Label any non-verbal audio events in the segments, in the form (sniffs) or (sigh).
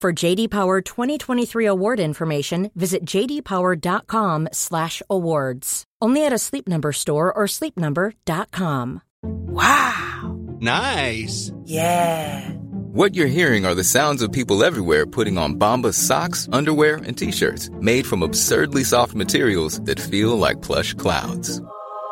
For JD Power 2023 award information, visit jdpower.com/awards. Only at a Sleep Number store or sleepnumber.com. Wow. Nice. Yeah. What you're hearing are the sounds of people everywhere putting on Bombas socks, underwear, and t-shirts made from absurdly soft materials that feel like plush clouds.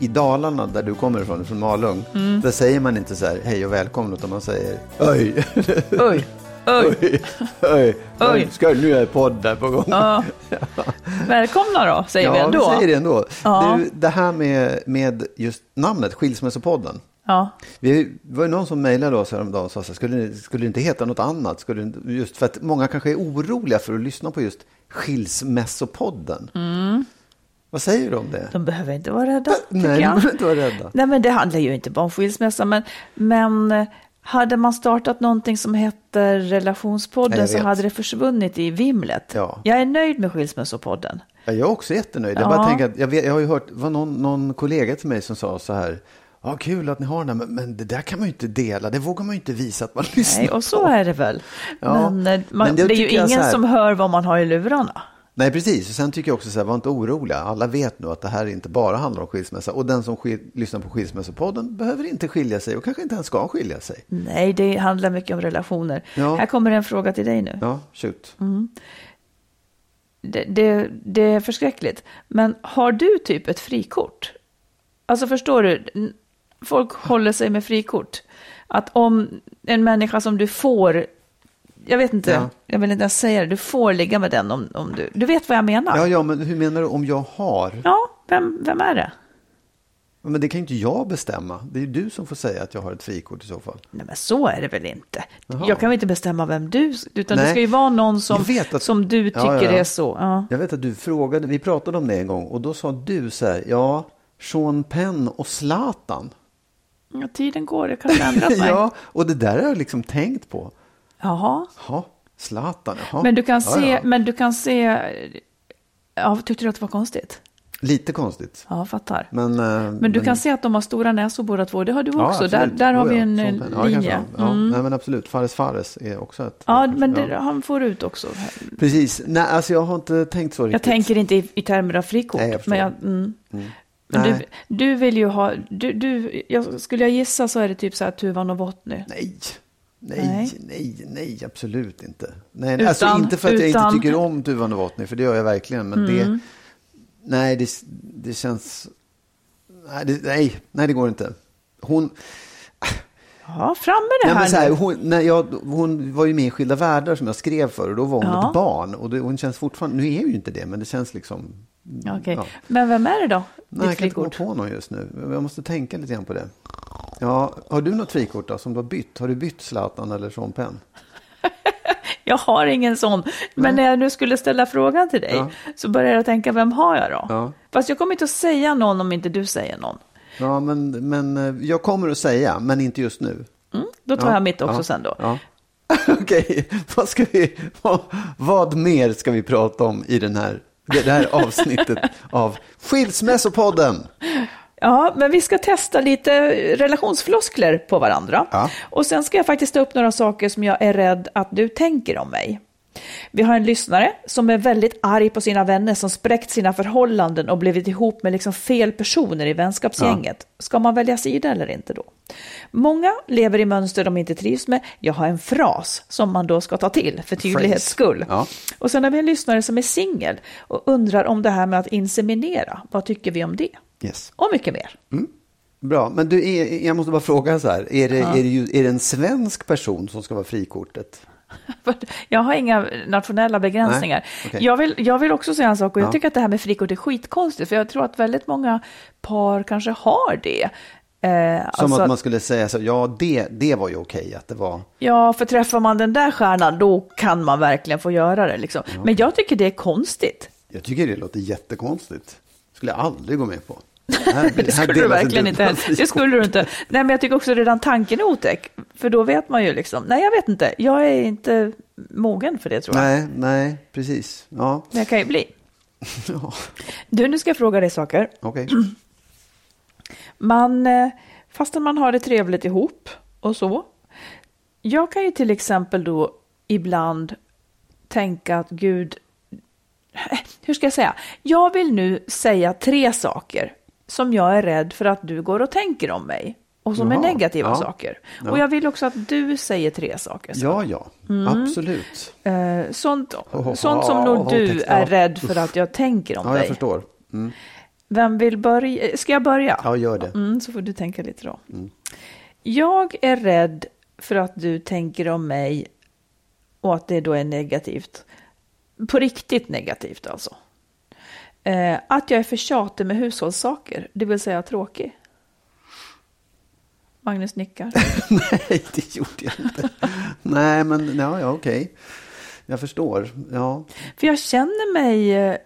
i Dalarna där du kommer ifrån, från Malung, Mm. där säger man inte så här hej och välkommen, utan man säger oj. Oj, oj. (laughs) oj, oj. Ska, nu är podd där på gång. (laughs) Ja. Välkomna då, säger vi ja, ändå. vi säger det ändå. Ja. Du, det här med, med just namnet, Skilsmässopodden. Ja. Vi, det var ju någon som mejlade oss häromdagen och sa så här, skulle, skulle det inte heta något annat? Skulle just för att många kanske är oroliga för att lyssna på just Skilsmässopodden. Mm. Vad säger du om det? De behöver inte vara rädda, Nej, de behöver inte vara rädda. Nej, men det handlar ju inte bara om skilsmässa, men, men eh, hade man startat någonting som heter Relationspodden så hade det försvunnit i vimlet. Ja. Jag är nöjd med Skilsmässopodden. Ja, jag är också jättenöjd. Jag, Ja. bara tänker att, jag, vet, jag har ju hört, det var någon, någon kollega till mig som sa så här, ja kul att ni har den här, men, men det där kan man ju inte dela, det vågar man ju inte visa att man lyssnar Nej, och så på. är det väl. Ja, Men, eh, man, men det det är ju ingen här- som hör vad man har i lurarna. Nej, precis. Och sen tycker jag också så här, var inte oroliga. Alla vet nu att det här inte bara handlar om skilsmässa. Och den som skil- lyssnar på Skilsmässopodden behöver inte skilja sig och kanske inte ens ska skilja sig. Nej, det handlar mycket om relationer. Ja. Här kommer en fråga till dig nu. Ja, shoot. Det, det, det är förskräckligt. Men har du typ ett frikort? Alltså förstår du? Folk håller sig med frikort. Att om en människa som du får, jag vet inte, Ja. jag vill inte ens säga det, du får ligga med den om, om du, du vet vad jag menar? Ja, ja, men hur menar du om jag har? Ja, vem, vem är det? Men det kan ju inte jag bestämma. Det är ju du som får säga att jag har ett frikort i så fall. Nej, men så är det väl inte. Jaha. Jag kan väl inte bestämma vem du, utan det Nej. ska ju vara någon som, att- som du tycker ja, ja. är så. Ja. Jag vet att du frågade, vi pratade om det en gång och då sa du så här, ja, Sean Penn och Zlatan. Ja, tiden går, det kan ändra (laughs) sig. ja, och det där har jag liksom tänkt på. Jaha. Ja, Zlatan, jaha. Men du kan Ja, se, ja. men du kan se, ja, tyckte du att det var konstigt? Lite konstigt. Ja, fattar. Men, eh, Men du kan se att de har stora näsor båda två, det har du Ja, också. Där, där har vi en eh, linje. Ja, Mm. nej, men absolut. Fares Fares är också ett. Ja, men det, Ja. han får ut också. Precis. Nej, alltså jag har inte tänkt så Jag riktigt. tänker inte i, i termer av frikort. Nej, jag förstår. men jag, mm. men du, du vill ju ha, du, du, jag, skulle jag gissa så är det typ så här Tuvan och Novotny. Nej. Nej, Nej. nej, nej, absolut inte. Nej, Utan- alltså inte för att jag utan- inte tycker om Tuvan Novotny, för det gör jag verkligen. Men Mm. det, nej, det, det känns, nej det, nej, nej, det går inte. Hon, Ja, fram med det nej, här, men så här, hon, när jag, hon var ju med i Skilda Världar som jag skrev för och då var hon Ja. ett barn. Och det, hon känns fortfarande, nu är ju inte det, men det känns liksom, Okej. ja. Men vem är det då? Nej, jag Ditt kan inte komma frikort? på någon just nu. Jag måste tänka lite grann på det. Ja, har du något frikort då, som du har bytt? Har du bytt Zlatan eller Sean Penn? (laughs) Jag har ingen sån. Men när jag nu skulle ställa frågan till dig Ja. så började jag tänka, vem har jag då? Ja. Fast jag kommer inte att säga någon om inte du säger någon. Ja, men, men eh, jag kommer att säga, men inte just nu. Mm, då tar Ja, jag mitt också sen då. (laughs) Okej, vad, ska vi, vad, vad mer ska vi prata om i den här, det det här avsnittet av Skilsmässopodden? Ja, men vi ska testa lite relationsfloskler på varandra. Ja. Och sen ska jag faktiskt ta upp några saker som jag är rädd att du tänker om mig. Vi har en lyssnare som är väldigt arg på sina vänner som spräckt sina förhållanden och blivit ihop med liksom fel personer i vänskapsgänget. Ska man välja sida eller inte då? Många lever i mönster de inte trivs med. Jag har en fras som man då ska ta till för tydlighets skull. Ja. Och sen har vi en lyssnare som är singel och undrar om det här med att inseminera. Vad tycker vi om det? Yes. Och mycket mer. Bra, men du, är, jag måste bara fråga så här. Är det, är, det ju, är det en svensk person som ska vara frikortet? (laughs) Jag har inga nationella begränsningar. Nej, okej. Jag, vill, jag vill också säga en sak och jag Ja. tycker att det här med frikort är skitkonstigt. För jag tror att väldigt många par kanske har det. Eh, Som alltså, att man skulle säga så, ja det, det var ju okej att det var. Ja, för träffar man den där stjärnan då kan man verkligen få göra det. Liksom. Men jag tycker det är konstigt. Jag tycker det låter jättekonstigt. skulle jag aldrig gå med på. Här- (laughs) Det skulle du verkligen inte. Det skulle du inte. Nej, men jag tycker också redan tanken är otäck. För då vet man ju liksom, nej jag vet inte, jag är inte mogen för det tror jag. Nej, nej, precis. Ja, Men jag kan ju bli. (laughs) ja. Du, nu ska jag fråga dig saker. okej. (clears throat) Man, eh, fastän man har det trevligt ihop och så. Jag kan ju till exempel då ibland tänka att Gud, (sniffs) hur ska jag säga? Jag vill nu säga tre saker som jag är rädd för att du går och tänker om mig. Och som är Jaha, negativa ja. saker. Ja. Och jag vill också att du säger tre saker. så. Ja, ja, absolut. Eh, sånt, Oh, sånt som nog oh, du text, är ja. rädd för att jag tänker om Ja, jag dig. förstår. Mm. Vem vill börja? Ska jag börja? Ja, gör det. Mm, så får du tänka lite då. Jag är rädd för att du tänker om mig och att det då är negativt. På riktigt negativt alltså. Eh, att jag är för tjatig med hushållssaker, det vill säga tråkig. Magnus nickar. (laughs) Nej, det gjorde jag inte. Nej, men ja, ja okej. Jag förstår. Ja. För jag känner mig, eh,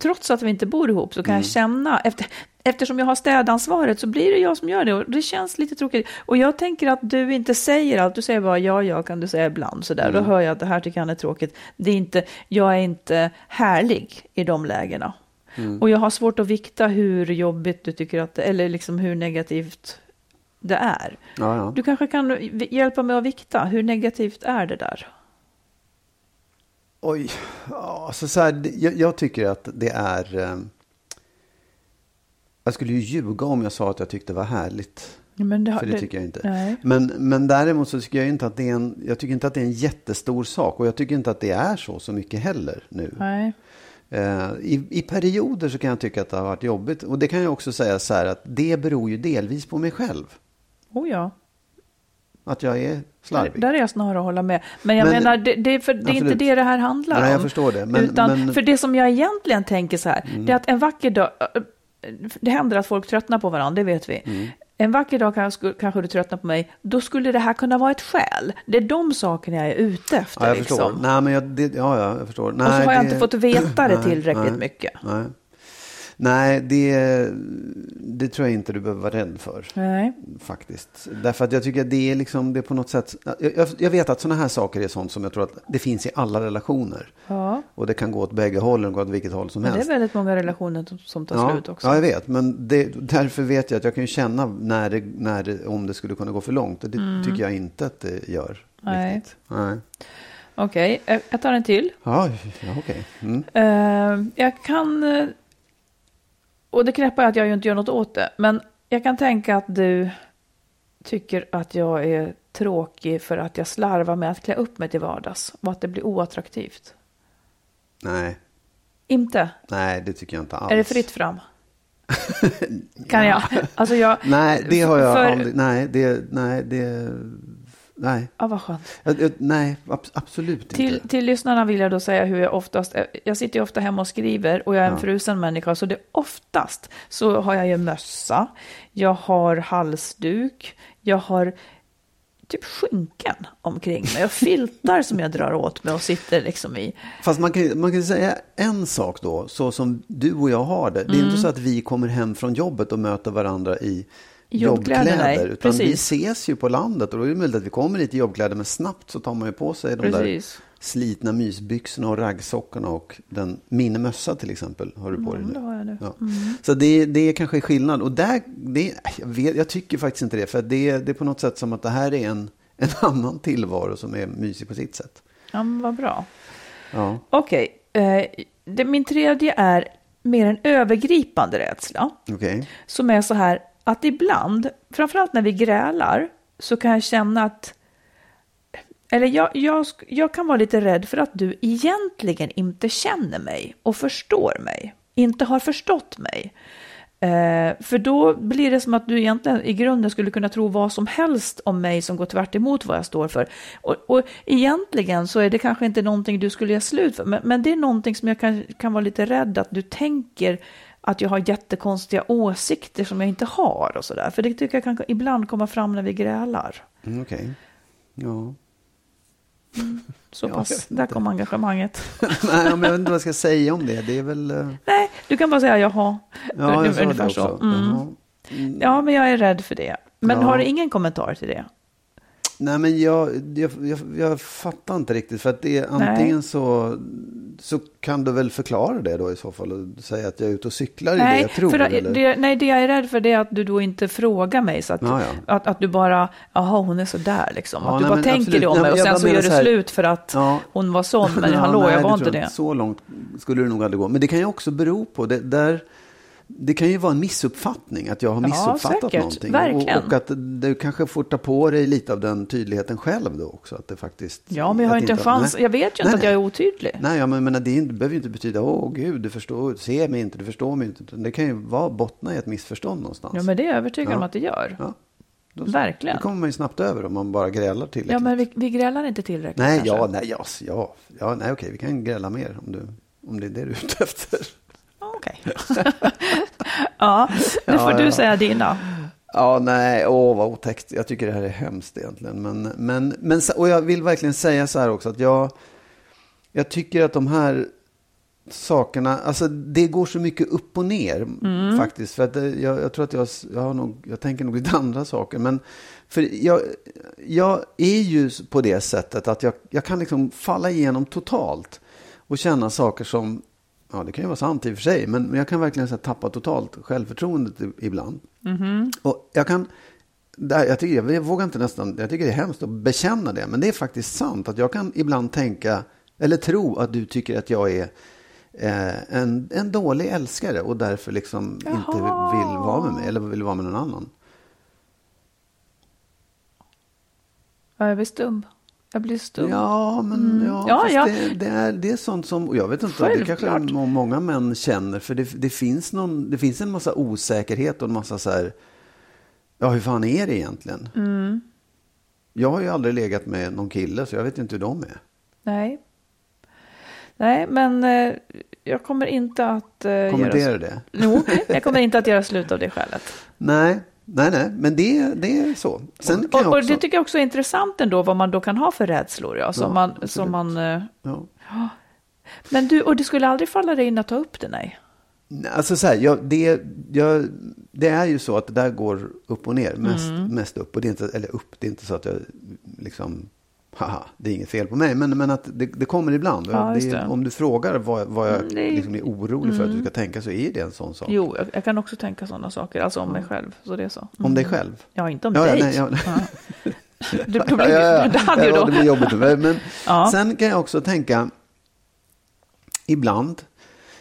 trots att vi inte bor ihop, så kan jag känna, efter, eftersom jag har städansvaret så blir det jag som gör det och det känns lite tråkigt. Och jag tänker att du inte säger allt, du säger bara ja, ja, kan du säga ibland sådär. Då hör jag att det här tycker han är tråkigt. Det är inte, jag är inte härlig i de lägena. Och jag har svårt att vikta hur jobbigt du tycker att det eller liksom hur negativt det är. Ja, ja. Du kanske kan hjälpa mig att vikta, hur negativt är det där? Oj, ja, alltså så här, jag, jag tycker att det är... Eh, jag skulle ju ljuga om jag sa att jag tyckte det var härligt. Men det, har- För det tycker jag inte. Nej. Men, men däremot så tycker jag inte att det är en, jag tycker inte att det är en jättestor sak. Och jag tycker inte att det är så så mycket heller nu. Nej. Eh, i, I perioder så kan jag tycka att det har varit jobbigt. Och det kan jag också säga så här att det beror ju delvis på mig själv. Oh ja. Att jag är Där, slarvig. där är jag snarare att hålla med. Men jag Men- menar, det, det, för, det är inte det det här handlar Nej, om. jag förstår det. Men- Utan, men- Mm. För det som jag egentligen tänker så här, det är att en vacker dag, det händer att folk tröttnar på varandra, det vet vi. Mm. En vacker dag kanske, du tröttnar på mig, då skulle det här kunna vara ett skäl. Det är de sakerna jag är ute efter. Ja, jag liksom. förstår. Nej, men jag, det, ja, ja, jag förstår. Nej, Och så har jag det- inte fått veta det (clears throat) tillräckligt nej, mycket. Nej, nej det, det tror jag inte du behöver vara rädd för. Nej. Faktiskt. Därför att jag tycker att det är liksom, det är på något sätt. Jag, jag- vet att sådana här saker är sånt som jag tror att det finns i alla relationer. Ja, Och det kan gå åt bägge hållen och gå åt vilket håll som men det är helst. väldigt många relationer som, tar ja, slut också. ja, jag vet. Men det, därför vet jag att jag kan känna när det, när det, om det skulle kunna gå för långt. Och det tycker jag inte att det gör. Mm. Nej. Riktigt. Nej. Okej, jag- jag tar en till. Ja, okej. Mm. Eh, jag kan, eh, och det knäppa är att jag ju inte gör något åt det, men jag kan tänka att du tycker att jag är tråkig för att jag slarvar med att klä upp mig till vardags och att det blir oattraktivt. Nej, Inte? nej, det tycker jag inte alls. Är det fritt fram? (laughs) Kan jag? Alltså jag... Nej, det har jag för, aldrig. Nej, det, nej, det, nej. Ja, vad skönt. Jag, nej, ab, absolut Till, inte. till lyssnarna vill jag då säga hur jag oftast, jag sitter ju ofta hemma och skriver och jag är en Ja. frusen människa så det oftast så har jag ju mössa, jag har halsduk, jag har typ skynken omkring mig och filtar som jag drar åt mig och sitter liksom i. Fast man kan, man kan säga en sak då, så som du och jag har det. Det är Mm. inte så att vi kommer hem från jobbet och möter varandra i Jobbkläder, jobbkläder. utan vi precis. ses ju på landet och då är det möjligt att vi kommer hit i jobbkläder men snabbt så tar man ju på sig de Precis. slitna mysbyxorna och raggsockorna och den, min mössa till exempel har du på dig Mm, nu. det jag nu. Ja. Så det, det är kanske skillnad. Och där, det, jag, vet, jag tycker faktiskt inte det. För det, det är på något sätt som att det här är en, (laughs) en annan tillvaro som är mysig på sitt sätt. Ja, men vad bra. Ja. Okej, eh, det- min tredje är mer en övergripande rädsla. Okej. Som är så här att ibland, framförallt när vi grälar, så kan jag känna att eller jag, jag, jag kan vara lite rädd för att du egentligen inte känner mig och förstår mig. Inte har förstått mig. Eh, för då blir det som att du egentligen i grunden skulle kunna tro vad som helst om mig som går tvärt emot vad jag står för. Och, och egentligen så är det kanske inte någonting du skulle göra slut för, men, men det är någonting som jag kan, kan vara lite rädd att du tänker att jag har jättekonstiga åsikter som jag inte har och sådär. För det tycker jag kan ibland komma fram när vi grälar. Mm, Okej. Ja. Så (laughs) Ja, pass, där kom engagemanget. (laughs) Nej, men jag vet inte vad jag ska säga om det. Det är väl... eh, Nej, du kan bara säga jaha. Ja, jag sa det så. också. Mm. Mm. Ja, men jag är rädd för det. Men Ja. har du ingen kommentar till det? Nej, men jag, jag, jag, jag fattar inte riktigt. För att det är antingen så, så kan du väl förklara det då i så fall. Och säga att jag är ute och cyklar i det jag tror. för eller? det, nej, det jag är rädd för det är att du då inte frågar mig. Så att, Ja, ja. att, att du bara, jaha, hon är så där liksom. Ja, att du nej, bara tänker absolut. det om Nej, mig och sen så gör du slut för att Ja. hon var sån. Men (laughs) Ja, hallå, nej, jag var inte det. Så långt skulle det nog aldrig gå. Men det kan ju också bero på, det, där, det kan ju vara en missuppfattning, att jag har Ja, missuppfattat säkert. någonting. Verkligen. Och, och att du kanske får ta på dig lite av den tydligheten själv då också. Att det faktiskt, Ja, men jag har inte en chans. nej. Jag vet ju inte Nej, att jag är nej. otydlig. Nej, ja, men, menar, det behöver ju inte betyda, åh gud, du förstår, ser mig inte, du förstår mig inte. Det kan ju vara bottna i ett missförstånd någonstans. Ja, men det är jag övertygad Ja. om att det gör. Ja, då, Verkligen. Det kommer man ju snabbt över om man bara grälar tillräckligt. Ja, men vi, vi grälar inte tillräckligt Nej, kanske. ja, nej, ja, ja, ja, nej, okej, vi kan gräla mer om, du, om det är det du är ute efter. Okej. (laughs) ja, nu får Ja, du ja. säga dina. Ja, nej, åh vad otäckt. Jag tycker det här är hemskt egentligen. Men, men, men, och jag vill verkligen säga så här också att jag, jag tycker att de här sakerna, alltså det går så mycket upp och ner faktiskt. För att det, jag, jag tror att jag, jag, har nog, jag tänker nog lite (laughs) andra saker. Men för jag, jag är ju på det sättet att jag, jag kan liksom falla igenom totalt och känna saker som, ja det kan ju vara sant i och för sig, men, men jag kan verkligen så här, tappa totalt självförtroendet ibland. Och jag kan, där, jag, tycker, jag vågar inte nästan, jag tycker det är hemskt att bekänna det, men det är faktiskt sant att jag kan ibland tänka, eller tro att du tycker att jag är eh, en, en dålig älskare och därför liksom inte vill vara med mig eller vill vara med någon annan. Ja, jag blir stum. Jag blir stum. Ja, men ja, Mm. Ja, fast ja. Det, det, är, det är sånt som, jag vet inte, det kanske Självklart. må- många män känner, för det, det, finns någon, det finns en massa osäkerhet och en massa så här, ja hur fan är det egentligen? Mm. Jag har ju aldrig legat med någon kille, så jag vet inte hur de är. Nej. Nej, men eh, jag kommer inte att... Eh, Kommentera göra... det. Jo, (laughs) jag kommer inte att göra slut av det skälet. Nej, nej, nej, men det, det är så. Sen Och, och också... det tycker jag också är intressant ändå, vad man då kan ha för rädslor. Ja, som Ja, man, absolut. som man, eh, ja. men du, och det skulle aldrig falla dig in att ta upp det? Nej, Alltså så här, jag, det, jag, det är ju så att det där går upp och ner, mest, Mm. mest upp. Och det är inte, eller upp, det är inte så att jag liksom, haha, det är inget fel på mig. Men, men att det, det kommer ibland. Ja, det, det. om du frågar vad, vad jag Mm, det är- liksom är orolig för att du ska tänka så är det en sån sak. Jo, jag, jag kan också tänka sådana saker, alltså om mig själv. Så det är så. Om dig själv. Ja, inte om Ja, ja, dig. nej, ja. (laughs) Blir, det hade ju Ja, då... det blir jobbigt. Men (laughs) Ja. sen kan jag också tänka ibland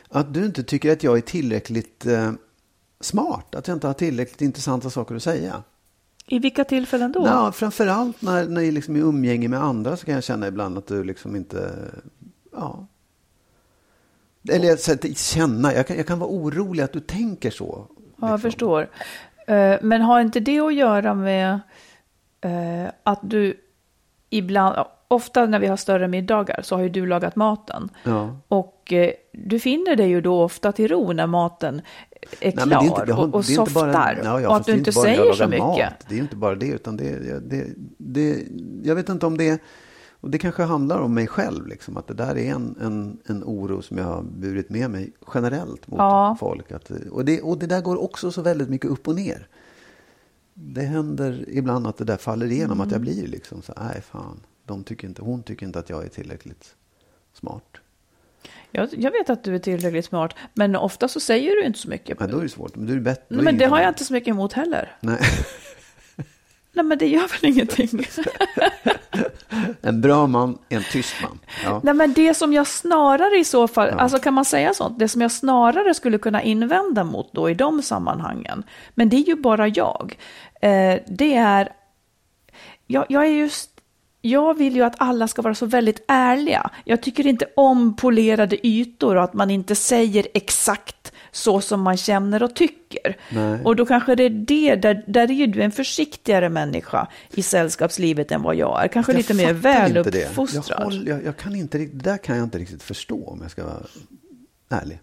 att du inte tycker att jag är tillräckligt eh, smart. Att jag inte har tillräckligt intressanta saker att säga. I vilka tillfällen då? Ja, framförallt när, när jag liksom är i umgänge med andra så kan jag känna ibland att du liksom inte... Ja. Eller jag säger inte känna, jag kan, jag kan vara orolig att du tänker så. Ja, jag liksom. förstår. Eh, Men har inte det att göra med eh, att du ibland, ofta när vi har större middagar så har ju du lagat maten. Ja. Och eh, du finner dig ju då ofta till ro när maten är Nej, klar det är inte- har- och, är inte bara- softar. Ja, och att du är inte säger så mycket. Mat. Det är ju inte bara det, utan det, det, det, jag vet inte om det, och det kanske handlar om mig själv, liksom, att det där är en, en, en oro som jag har burit med mig generellt mot Ja. folk. Att, och, det, och det där går också så väldigt mycket upp och ner. Det händer ibland att det där faller igenom, att jag Mm. blir liksom så, nej fan, de tycker inte, hon tycker inte att jag är tillräckligt smart. Jag, jag vet att du är tillräckligt smart, men ofta så säger du inte så mycket. Men då är det svårt. Men, du är bättre, Nej, men det har jag inte så mycket emot heller. Nej. (laughs) Nej, men det gör väl ingenting. (laughs) En bra man är en tyst man. Ja. Nej, men det som jag snarare i så fall, alltså kan man säga sånt, det som jag snarare skulle kunna invända mot då i de sammanhangen, men det är ju bara jag, eh, det är, jag, jag är just, jag vill ju att alla ska vara så väldigt ärliga. Jag tycker inte om polerade ytor och att man inte säger exakt så som man känner och tycker. Nej. Och då kanske det är det, där, där är du en försiktigare människa i sällskapslivet än vad jag är. Kanske Jag lite mer väluppfostrad. Jag, håller, jag, jag kan inte, det där kan jag inte riktigt förstå om jag ska vara ärlig.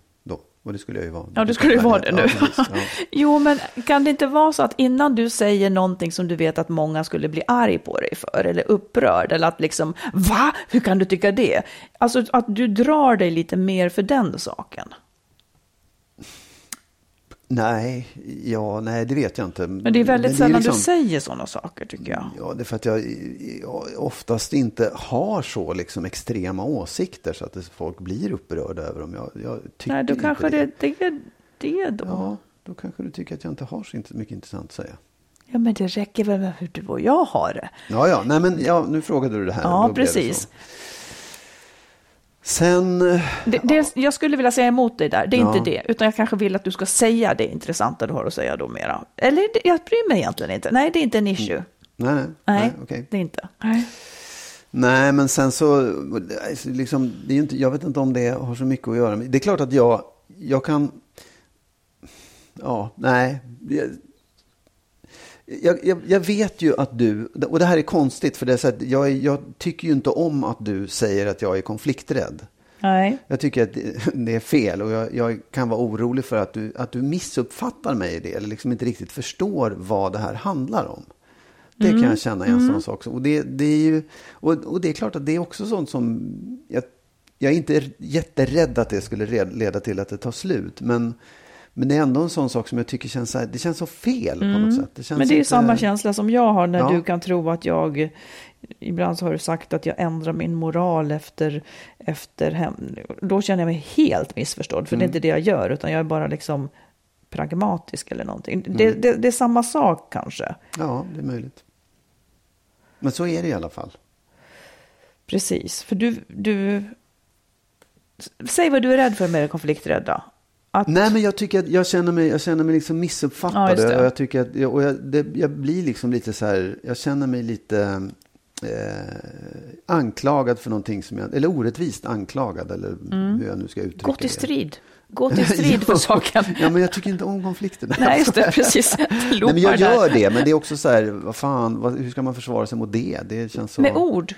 Och det skulle jag ju vara. Ja, du skulle ju vara det nu. Ja, precis, (laughs) ja. Jo, men kan det inte vara så att innan du säger någonting som du vet att många skulle bli arg på dig för, eller upprörd, eller att liksom, va? Hur kan du tycka det? Alltså att du drar dig lite mer för den saken. Nej, ja, nej, det vet jag inte. Men det är väldigt sällan liksom- du säger sådana saker, tycker jag. Ja, det är för att jag, jag oftast inte har så liksom extrema åsikter så att folk blir upprörda över dem. Jag, jag tycker Nej, då inte kanske det. det, är det då. Ja, då kanske du tycker att jag inte har så mycket intressant att säga. Ja, men det räcker väl med hur du och jag har det. Ja, ja, nej men ja, nu frågade du det här. Ja, precis. Sen, eh, Det, det, jag skulle vilja säga emot dig där, det är Ja. inte det, utan jag kanske vill att du ska säga det intressanta du har att säga då mera. Eller jag bryr mig egentligen inte. Nej, det är inte en issue. nej, nej, Nej, nej, okej. det är inte. Nej. Nej, men sen så, liksom, det är inte, jag vet inte om det har så mycket att göra med. Det är klart att jag, jag kan, ja, nej. Jag, jag, jag, vet ju att du, och det här är konstigt för det är så att jag, jag tycker ju inte om att du säger att jag är konflikträdd. Nej. Jag tycker att det, är fel och jag, jag kan vara orolig för att du, att du missuppfattar mig i det eller liksom inte riktigt förstår vad det här handlar om. Det kan jag känna är en sån sak. Och det, det är ju, och, och det är klart att det är också sånt som, jag, jag är inte jätterädd att det skulle leda till att det tar slut. Men, men det är ändå en sån sak som jag tycker känns, så här, det känns så fel på något sätt. Det Men det är inte- samma känsla som jag har när Ja. du kan tro att jag, ibland så har du sagt att jag ändrar min moral efter, efter hem. Då känner jag mig helt missförstådd, för det är Mm. inte det jag gör, utan jag är bara liksom pragmatisk eller någonting. Det, Mm. det, det är samma sak kanske. Ja, det är möjligt. Men så är det i alla fall. Precis, för du, du... Säg vad du är rädd för med det konflikträdda. Att, Nej, men jag tycker att jag känner mig, jag känner mig liksom Ja, missuppfattad. det. och jag tycker att, och jag, det, jag blir liksom lite så här, jag känner mig lite eh, anklagad för någonting som jag, eller orättvist anklagad, eller hur jag nu ska uttrycka gå till det. strid. Gå till (laughs) strid för Ja. saken. Ja, men jag tycker inte om konflikter. Nej, just det, (laughs) precis. Nej, men jag gör det, men det är också så här, vad fan, vad, hur ska man försvara sig mot det? Det känns så... Med ord.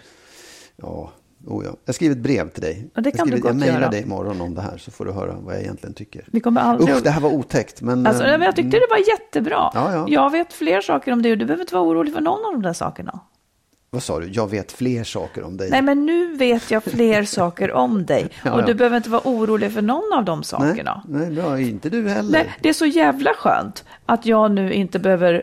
Ja, oh ja. Jag skriver ett brev till dig. Ja, det jag kan du skriver, gott jag mejlar dig imorgon om det här, så får du höra vad jag egentligen tycker. Vi kommer aldrig... Usch, det här var otäckt, men... Alltså, men jag tyckte det var jättebra. Ja, ja. Jag vet fler saker om det och du behöver inte vara orolig för någon av de där sakerna. Vad sa du? Jag vet fler saker om dig. Nej, men nu vet jag fler saker om dig. (laughs) Ja, och du behöver inte vara orolig för någon av de nej, sakerna. nej, bra. Inte du heller. Nej, det är så jävla skönt att jag nu inte behöver...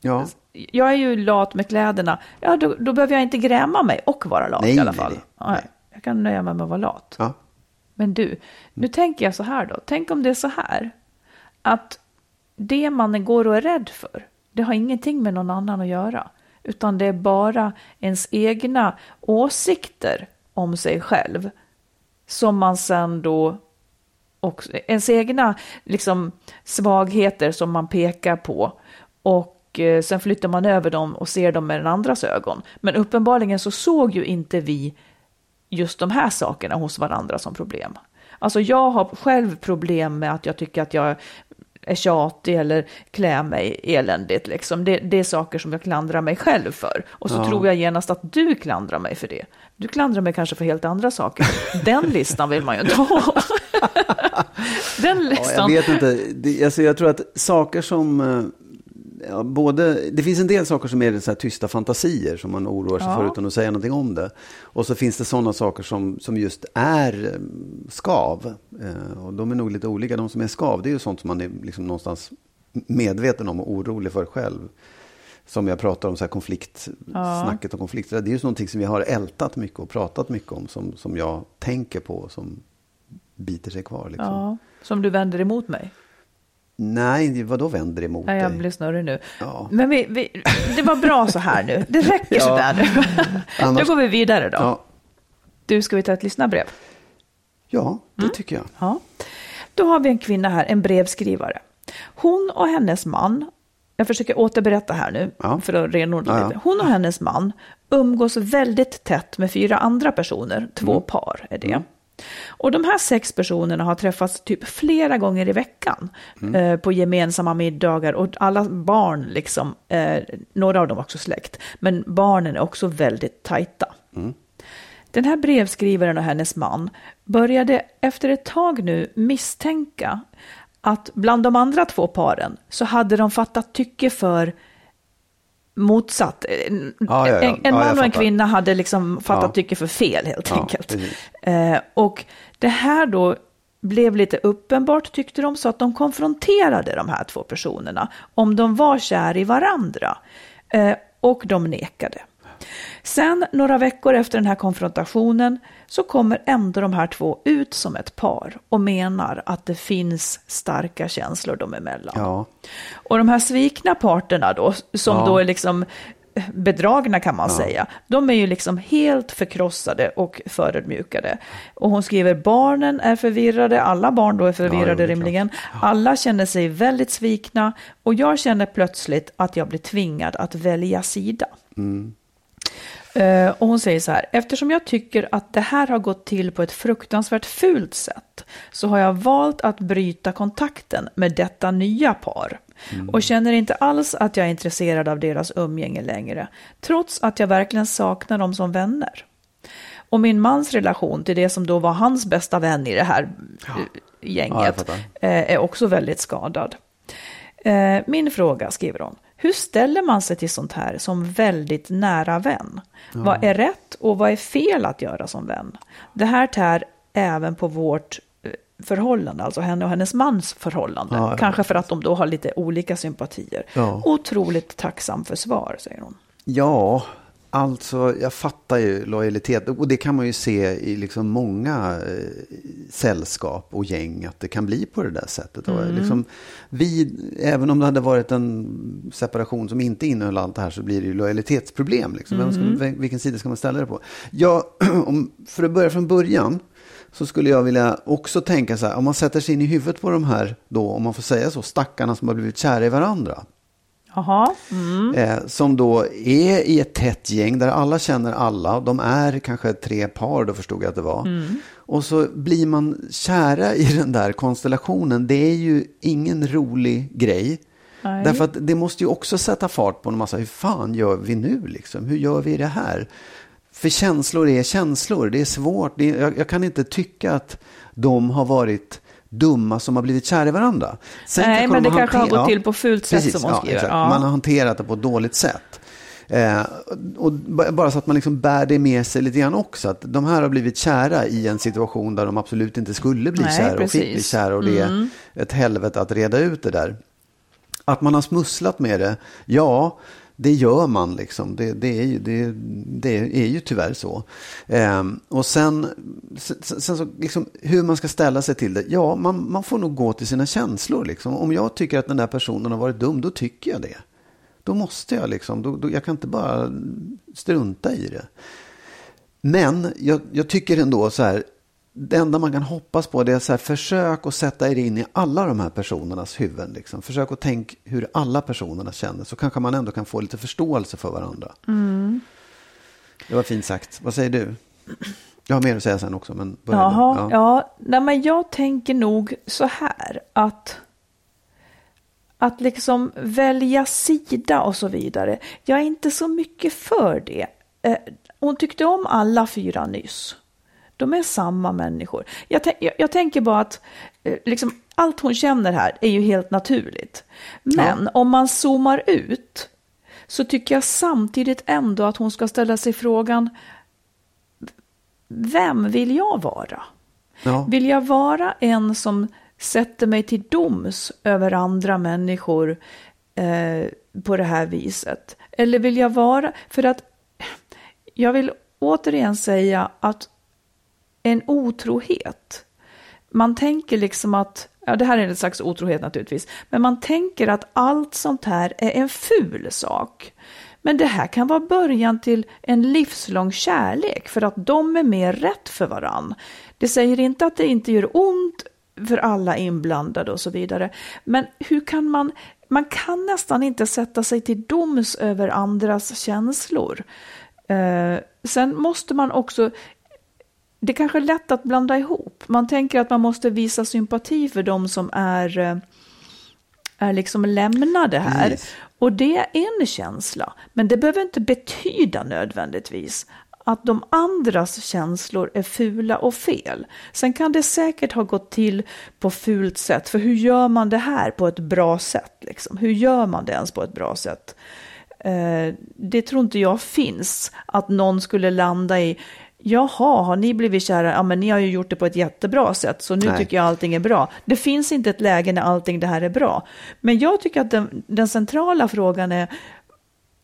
Ja. Jag är ju lat med kläderna. Ja, då, då behöver jag inte gräma mig och vara lat Nej, i alla nej, fall. nej. Nej, jag kan nöja mig med att vara lat. ja. Men du, nu tänker jag så här då. Tänk om det är så här. Att det man går och är rädd för, det har ingenting med någon annan att göra. Utan det är bara ens egna åsikter om sig själv. Som man sen då också, ens egna liksom, svagheter som man pekar på. Och eh, sen flyttar man över dem och ser dem med den andras ögon. Men uppenbarligen så såg ju inte vi just de här sakerna hos varandra som problem. Alltså jag har själv problem med att jag tycker att jag är tjatig eller klär mig eländigt. Liksom. Det, det är saker som jag klandrar mig själv för. Och så Ja. tror jag genast att du klandrar mig för det. Du klandrar mig kanske för helt andra saker. Den listan vill man ju inte ha. (laughs) Den Ja, jag listan. vet inte. Alltså, jag tror att saker som... Ja, både, det finns en del saker som är så tysta fantasier som man oroar sig Ja. för utan att säga någonting om det. Och så finns det sådana saker som, som just är eh, skav. Eh, och de är nog lite olika. De som är skav, det är ju sånt som man är liksom någonstans medveten om och orolig för själv. som jag pratar om, så här konflikt, Ja. snacket om konflikter. Det är ju någonting som vi har ältat mycket och pratat mycket om, som, som jag tänker på, som biter sig kvar. Liksom. Ja, som du vänder emot mig. Nej, vadå vänder emot Nej, jag dig? blir snurrig nu. Ja. Men vi, vi, det var bra så här nu. Det räcker (laughs) Ja. så där nu. (laughs) Annars- Då går vi vidare då. Ja, Du, ska vi ta ett lyssnarbrev? ja det Mm. tycker jag. Ja. Då har vi en kvinna här, en brevskrivare. Hon och hennes man, jag försöker återberätta här nu Ja. för att renodla lite. Hon och hennes man umgås väldigt tätt med fyra andra personer, två Mm. par är det. Och de här sex personerna har träffats typ flera gånger i veckan Mm. eh, på gemensamma middagar och alla barn, liksom, eh, några av dem också släkt, men barnen är också väldigt tajta. Den här brevskrivaren och hennes man började efter ett tag nu misstänka att bland de andra två paren så hade de fattat tycke för motsatt. En, Ja, ja, ja. en, jag man och en kvinna hade liksom fattat Ja. tycke för fel helt Ja, enkelt. Eh, och det här då blev lite uppenbart tyckte de så att de konfronterade de här två personerna om de var kär i varandra. Eh, och de nekade. Sen några veckor efter den här konfrontationen så kommer ändå de här två ut som ett par och menar att det finns starka känslor dem emellan. Ja. Och de här svikna parterna då, som Ja. då är liksom bedragna kan man Ja. säga, de är ju liksom helt förkrossade och förödmjukade. Och hon skriver, barnen är förvirrade, alla barn då är Ja, förvirrade är rimligen. Alla känner sig väldigt svikna och jag känner plötsligt att jag blir tvingad att välja sida. Eh, och hon säger så här, eftersom jag tycker att det här har gått till på ett fruktansvärt fult sätt så har jag valt att bryta kontakten med detta nya par. Och känner inte alls att jag är intresserad av deras umgänge längre, trots att jag verkligen saknar dem som vänner. Och min mans relation till det som då var hans bästa vän i det här eh, Ja, jag gänget fattar. eh, är också väldigt skadad. Eh, Min fråga, skriver hon, hur ställer man sig till sånt här som väldigt nära vän? Vad är rätt och vad är fel att göra som vän? Det här tär även på vårt eh, förhållande, alltså henne och hennes mans förhållande. Ja, ja. Kanske för att de då har lite olika sympatier. Ja. Otroligt tacksam för svar, säger hon. Ja, alltså jag fattar ju lojalitet. Och det kan man ju se i liksom många eh, sällskap och gäng. Att det kan bli på det där sättet. Och liksom, vi, även om det hade varit en separation som inte innehöll allt det här så blir det ju lojalitetsproblem. Liksom. Vem ska, vilken sida ska man ställa det på? Ja, (clears throat) om, för att börja från början. Så skulle jag vilja också tänka så här, om man sätter sig in i huvudet på de här, då, om man får säga så, stackarna som har blivit kära i varandra. Jaha, Eh, som då är i ett tätt gäng där alla känner alla. De är kanske tre par, då förstod jag att det var. Och så blir man kära i den där konstellationen. Det är ju ingen rolig grej. Nej. Därför att det måste ju också sätta fart på en massa, hur fan gör vi nu liksom? Hur gör vi det här? För känslor är känslor, det är svårt. Det är, jag, jag kan inte tycka att de har varit dumma som har blivit kära i varandra. Sen Nej, men de det kanske har gått till på fult sätt, som hon ja, skriver. Ja. Man har hanterat det på ett dåligt sätt. Eh, och bara så att man liksom bär det med sig lite grann också. Att de här har blivit kära i en situation där de absolut inte skulle bli Nej, kära och fick bli precis. Mm. kära. Och det är ett helvete att reda ut det där. Att man har smusslat med det, ja, det gör man liksom. Det, det, är, ju, det, det är ju tyvärr så. Ehm, och sen, sen, sen så liksom, hur man ska ställa sig till det. Ja, man, man får nog gå till sina känslor. Liksom. Om jag tycker att den där personen har varit dum, då tycker jag det. Då måste jag liksom, då, då, jag kan inte bara strunta i det. Men jag, jag tycker ändå så här, det enda man kan hoppas på det är så här, försök att sätta er in i alla de här personernas huvuden. Liksom. Försök att tänka hur alla personerna känner, så kanske man ändå kan få lite förståelse för varandra. Det var fint sagt. Vad säger du? Jag har mer att säga sen också, men börja. Jaha, ja. Nej, men jag tänker nog så här att att liksom välja sida och så vidare. Jag är inte så mycket för det. Eh, Hon tyckte om alla fyra nyss. De är samma människor. Jag, jag, jag tänker bara att eh, liksom, allt hon känner här är ju helt naturligt. Men om man zoomar ut så tycker jag samtidigt ändå att hon ska ställa sig frågan vem vill jag vara? Ja. Vill jag vara en som sätter mig till doms över andra människor eh, på det här viset? Eller vill jag vara, för att jag vill återigen säga att en otrohet, man tänker liksom att, ja det här är en slags otrohet naturligtvis, men man tänker att allt sånt här är en ful sak. Men det här kan vara början till en livslång kärlek för att de är mer rätt för varann. Det säger inte att det inte gör ont för alla inblandade och så vidare. Men hur kan man, man kan nästan inte sätta sig till doms över andras känslor. Eh, sen måste man också, det är kanske är lätt att blanda ihop. Man tänker att man måste visa sympati för de som är, eh, är liksom lämnade här. Precis. Och det är en känsla, men det behöver inte betyda nödvändigtvis att de andras känslor är fula och fel. Sen kan det säkert ha gått till på fult sätt, för hur gör man det här på ett bra sätt? Liksom? Hur gör man det ens på ett bra sätt? Eh, det tror inte jag finns, att någon skulle landa i Jaha, har ni blivit kära? Ja, men ni har ju gjort det på ett jättebra sätt, så nu Nej. tycker jag allting är bra. Det finns inte ett läge när allting det här är bra. Men jag tycker att den, den centrala frågan är,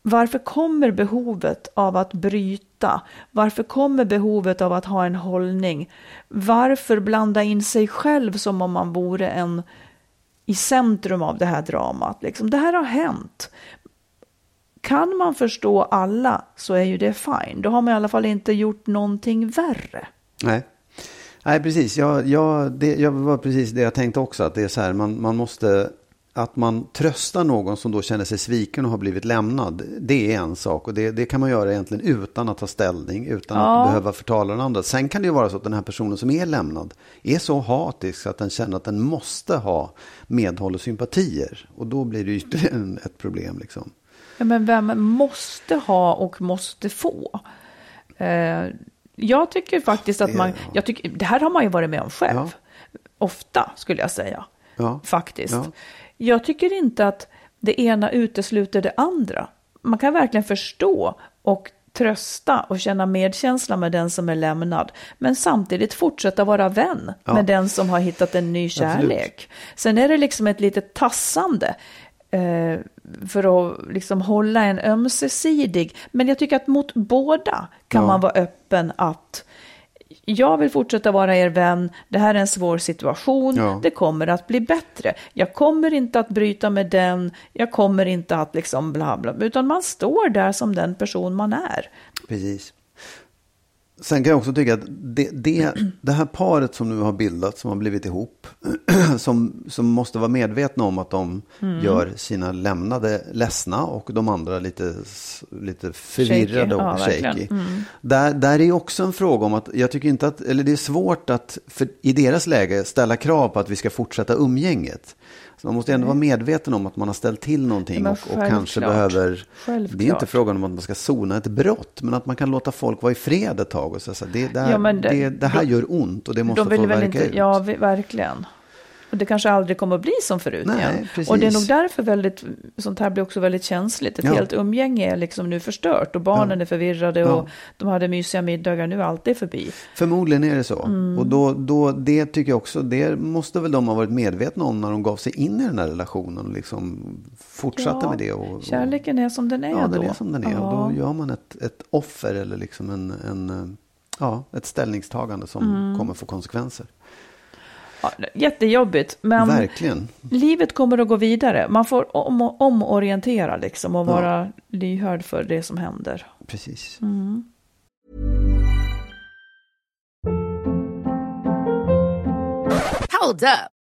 varför kommer behovet av att bryta? Varför kommer behovet av att ha en hållning? Varför blanda in sig själv som om man vore en i centrum av det här dramat? Liksom, det här har hänt. Kan man förstå alla så är ju det fine. Då har man i alla fall inte gjort någonting värre. Nej. Nej, precis. Jag, jag, det jag var precis det jag tänkte också. Att det är så här, man, man måste... Att man tröstar någon som då känner sig sviken och har blivit lämnad. Det är en sak. Och det, det kan man göra egentligen utan att ta ställning. Utan Ja. att behöva förtala den andra. Sen kan det ju vara så att den här personen som är lämnad är så hatisk att den känner att den måste ha medhåll och sympatier. Och då blir det ju ytterligare ett problem. Liksom. Ja, men vem måste ha och måste få? Eh, jag tycker faktiskt att man, jag tycker, det här har man ju varit med om själv. Ja. Ofta skulle jag säga. Ja. Faktiskt. Ja. Jag tycker inte att det ena utesluter det andra. Man kan verkligen förstå och trösta och känna medkänsla med den som är lämnad. Men samtidigt fortsätta vara vän Ja. med den som har hittat en ny kärlek. Sen är det liksom ett litet tassande eh, för att liksom hålla en ömsesidig. Men jag tycker att mot båda kan Ja. man vara öppen att jag vill fortsätta vara er vän, det här är en svår situation, Ja. det kommer att bli bättre. Jag kommer inte att bryta med den, jag kommer inte att liksom bla bla, utan man står där som den person man är. Precis. Sen kan jag också tycka att det, det, (clears throat) det här paret som nu har bildats, som har blivit ihop, (clears throat) som, som måste vara medvetna om att de Mm. gör sina lämnade ledsna och de andra lite, lite förvirrade Shaky, och ja, shaky. Mm. Där, där är också en fråga om att jag tycker inte att, eller det är svårt att för, i deras läge ställa krav på att vi ska fortsätta umgänget. Så man måste ändå vara medveten om att man har ställt till någonting och, och kanske behöver Självklart. det är inte frågan om att man ska sona ett brott, men att man kan låta folk vara i fred ett tag och säga det, det, här, Ja, det- det, här de- gör ont och det måste De få verka inte, ut. ja verkligen. Och det kanske aldrig kommer att bli som förut Nej, igen. precis. Och det är nog därför väldigt, sånt här blir också väldigt känsligt. Ett Ja. helt umgänge är liksom nu förstört och barnen är förvirrade och Ja. de hade mysiga middagar, nu är allt det förbi. Förmodligen är det så. Mm. Och då, då, det tycker jag också, det måste väl de ha varit medvetna om när de gav sig in i den här relationen och liksom fortsatte Ja, med det. Och, och, Kärleken är som den är Ja, då. den är som den är. Och Ja. då gör man ett, ett offer eller liksom en, en, ja, ett ställningstagande som Mm. kommer få konsekvenser. Ja, jättejobbigt, men Verkligen. livet kommer att gå vidare. Man får om, omorientera liksom och Ja. vara lyhörd för det som händer. Precis. Mm. Hold up.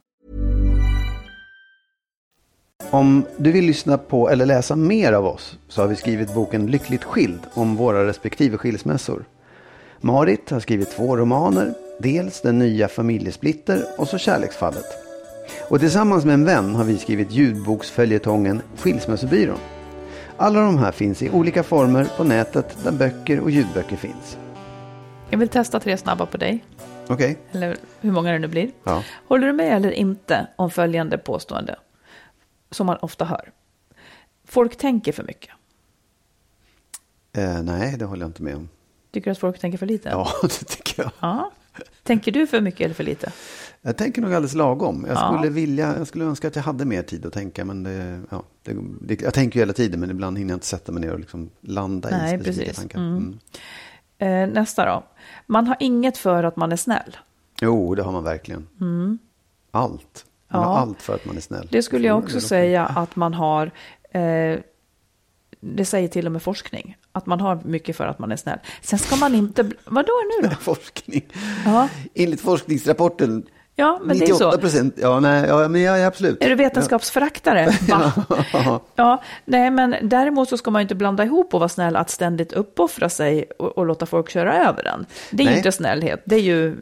Om du vill lyssna på eller läsa mer av oss så har vi skrivit boken Lyckligt skild om våra respektive skilsmässor. Marit har skrivit två romaner, dels Den nya familjesplitter och så Kärleksfallet. Och tillsammans med en vän har vi skrivit ljudboksföljetongen Skilsmässobyrån. Alla de här finns i olika former på nätet där böcker och ljudböcker finns. Jag vill testa tre snabba på dig. Okej? Eller hur många det nu blir. Ja. Håller du med eller inte om följande påstående? Som man ofta hör. Folk tänker för mycket. Eh, nej, det håller jag inte med om. Tycker du att folk tänker för lite? Ja, (laughs) det tycker jag. Ja. Tänker du för mycket eller för lite? Jag tänker nog alldeles lagom. Jag Ja. skulle, vilja, jag skulle önska att jag hade mer tid att tänka. Men det, ja, det, det, jag tänker ju hela tiden, men ibland hinner jag inte sätta mig ner och liksom landa Nej, i specifika precis. tankar. Mm. Mm. Eh, nästa då. Man har inget för att man är snäll. Jo, det har man verkligen. Allt. Man Mm. Ja. har allt för att man är snäll. Det skulle jag också säga att man har. Eh, det säger till och med forskning. Att man har mycket för att man är snäll. Sen ska man inte... Vadå nu då? (laughs) Forskning. Ja, Enligt forskningsrapporten, ja men det är 98 så. procent. Ja, nej, ja, men ja, absolut. Är du vetenskapsföraktare? Ja. (laughs) Ja, nej men däremot så ska man ju inte blanda ihop och vara snäll att ständigt uppoffra sig och, och låta folk köra över den. Det är ju Nej. inte snällhet, det är ju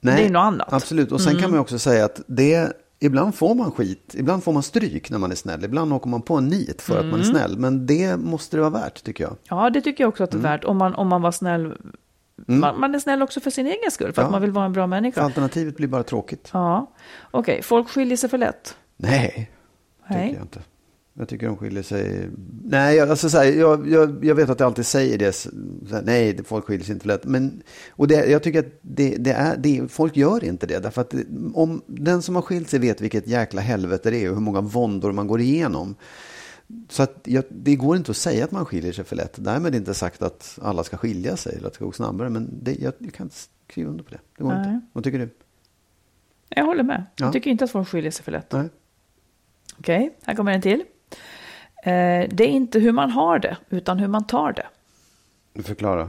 Nej, det är något annat. Mm. Absolut, och sen kan man ju också säga att det, ibland får man skit, ibland får man stryk när man är snäll, ibland åker man på en nit för att man är Mm. snäll, men det måste det vara värt tycker jag. Ja, det tycker jag också att det är Mm. värt. Om man, om man var snäll. Man, man är snäll också för sin egen skull, för Ja. att man vill vara en bra För människa. alternativet blir bara tråkigt. Ja, okej. Folk skiljer sig för lätt. Nej, Nej. tycker jag inte. Jag tycker de skiljer sig. Nej, jag, alltså, så här, jag, jag, jag vet att jag alltid säger det. Här, nej, folk skiljer sig inte för lätt. Men, och det, jag tycker att det, det är, det, folk gör inte det. Därför att om den som har skilt sig vet vilket jäkla helvete det är och hur många våndor man går igenom. Så att jag, det går inte att säga att man skiljer sig för lätt. Därmed inte sagt att alla ska skilja sig eller att det ska gå snabbare. Men det, jag, jag kan inte skriva under på det. Det går Nej. inte. Vad tycker du? Jag håller med. Ja. Jag tycker inte att folk skiljer sig för lätt. Nej. Okej, här kommer en till. Eh, det är inte hur man har det, utan hur man tar det. Förklara.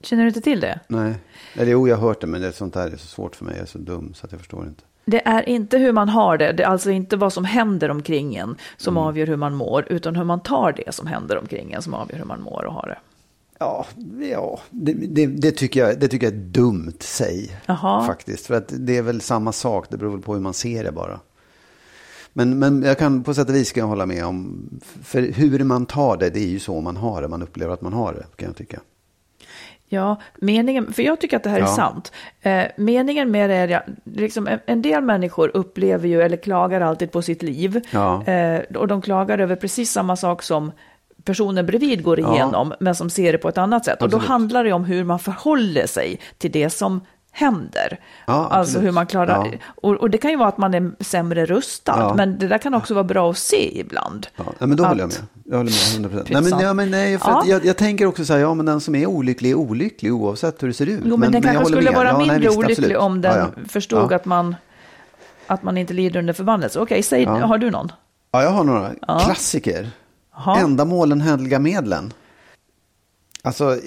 Känner du inte till det? Nej, eller jo, jag har hört det, men det är sånt där är så svårt för mig. Jag är så dum så att jag förstår inte. Det är inte hur man har det, det är alltså inte vad som händer omkring en som Mm. avgör hur man mår, utan hur man tar det som händer omkring en som avgör hur man mår och har det. Ja, ja det, det, det, tycker jag, det tycker jag är dumt säg. Faktiskt, för att det är väl samma sak. Det beror väl på hur man ser det bara. Men, men jag kan på sätt och vis ska jag hålla med om. För hur man tar det, det är ju så man har det. Man upplever att man har det, kan jag tycka. Ja, meningen, för jag tycker att det här är Ja. sant. Eh, meningen med det är, ja, liksom, en, en del människor upplever ju, eller klagar alltid på sitt liv. Ja. Eh, och de klagar över precis samma sak som personen bredvid går Ja. igenom, men som ser det på ett annat sätt. Och Absolut. då handlar det om hur man förhåller sig till det som händer. Ja, alltså hur man klarar, Ja. och, och det kan ju vara att man är sämre rustad, Ja. men det där kan också vara bra att se ibland. Ja, men då håller jag Att- med. Jag håller med 100%. Nej, men, ja, men nej, för Ja. att jag, jag tänker också så här, ja men den som är olycklig är olycklig oavsett hur det ser ut. Jo, men, den jag kanske skulle med. vara Ja, nej, mindre visst, olycklig absolut. om den förstod att, man, att man inte lider under förbannelse. Okej, säg, Ja. har du någon? Ja, jag har några klassiker. Jaha. Ändamålen helga medlen. Alltså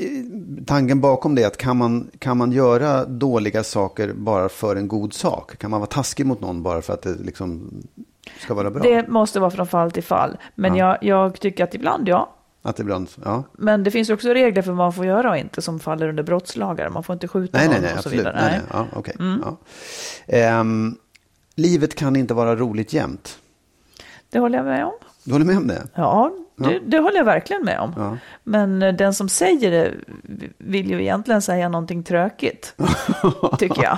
tanken bakom det är att kan man, kan man göra dåliga saker bara för en god sak? Kan man vara taskig mot någon bara för att det liksom ska vara bra? Det måste vara från fall till fall. Men Ja. jag, jag tycker att ibland ja. Att ibland, ja. Men det finns också regler för vad man får göra och inte som faller under brottslagar. Man får inte skjuta Nej, någon nej, nej, och så vidare. Nej, nej, ja, okej. ja. Ehm, livet kan inte vara roligt jämt. Det håller jag med om. Du håller med om det? Ja, Ja. det håller jag verkligen med om. Ja. Men eh, den som säger det vill ju egentligen säga någonting tråkigt, (laughs) tycker jag.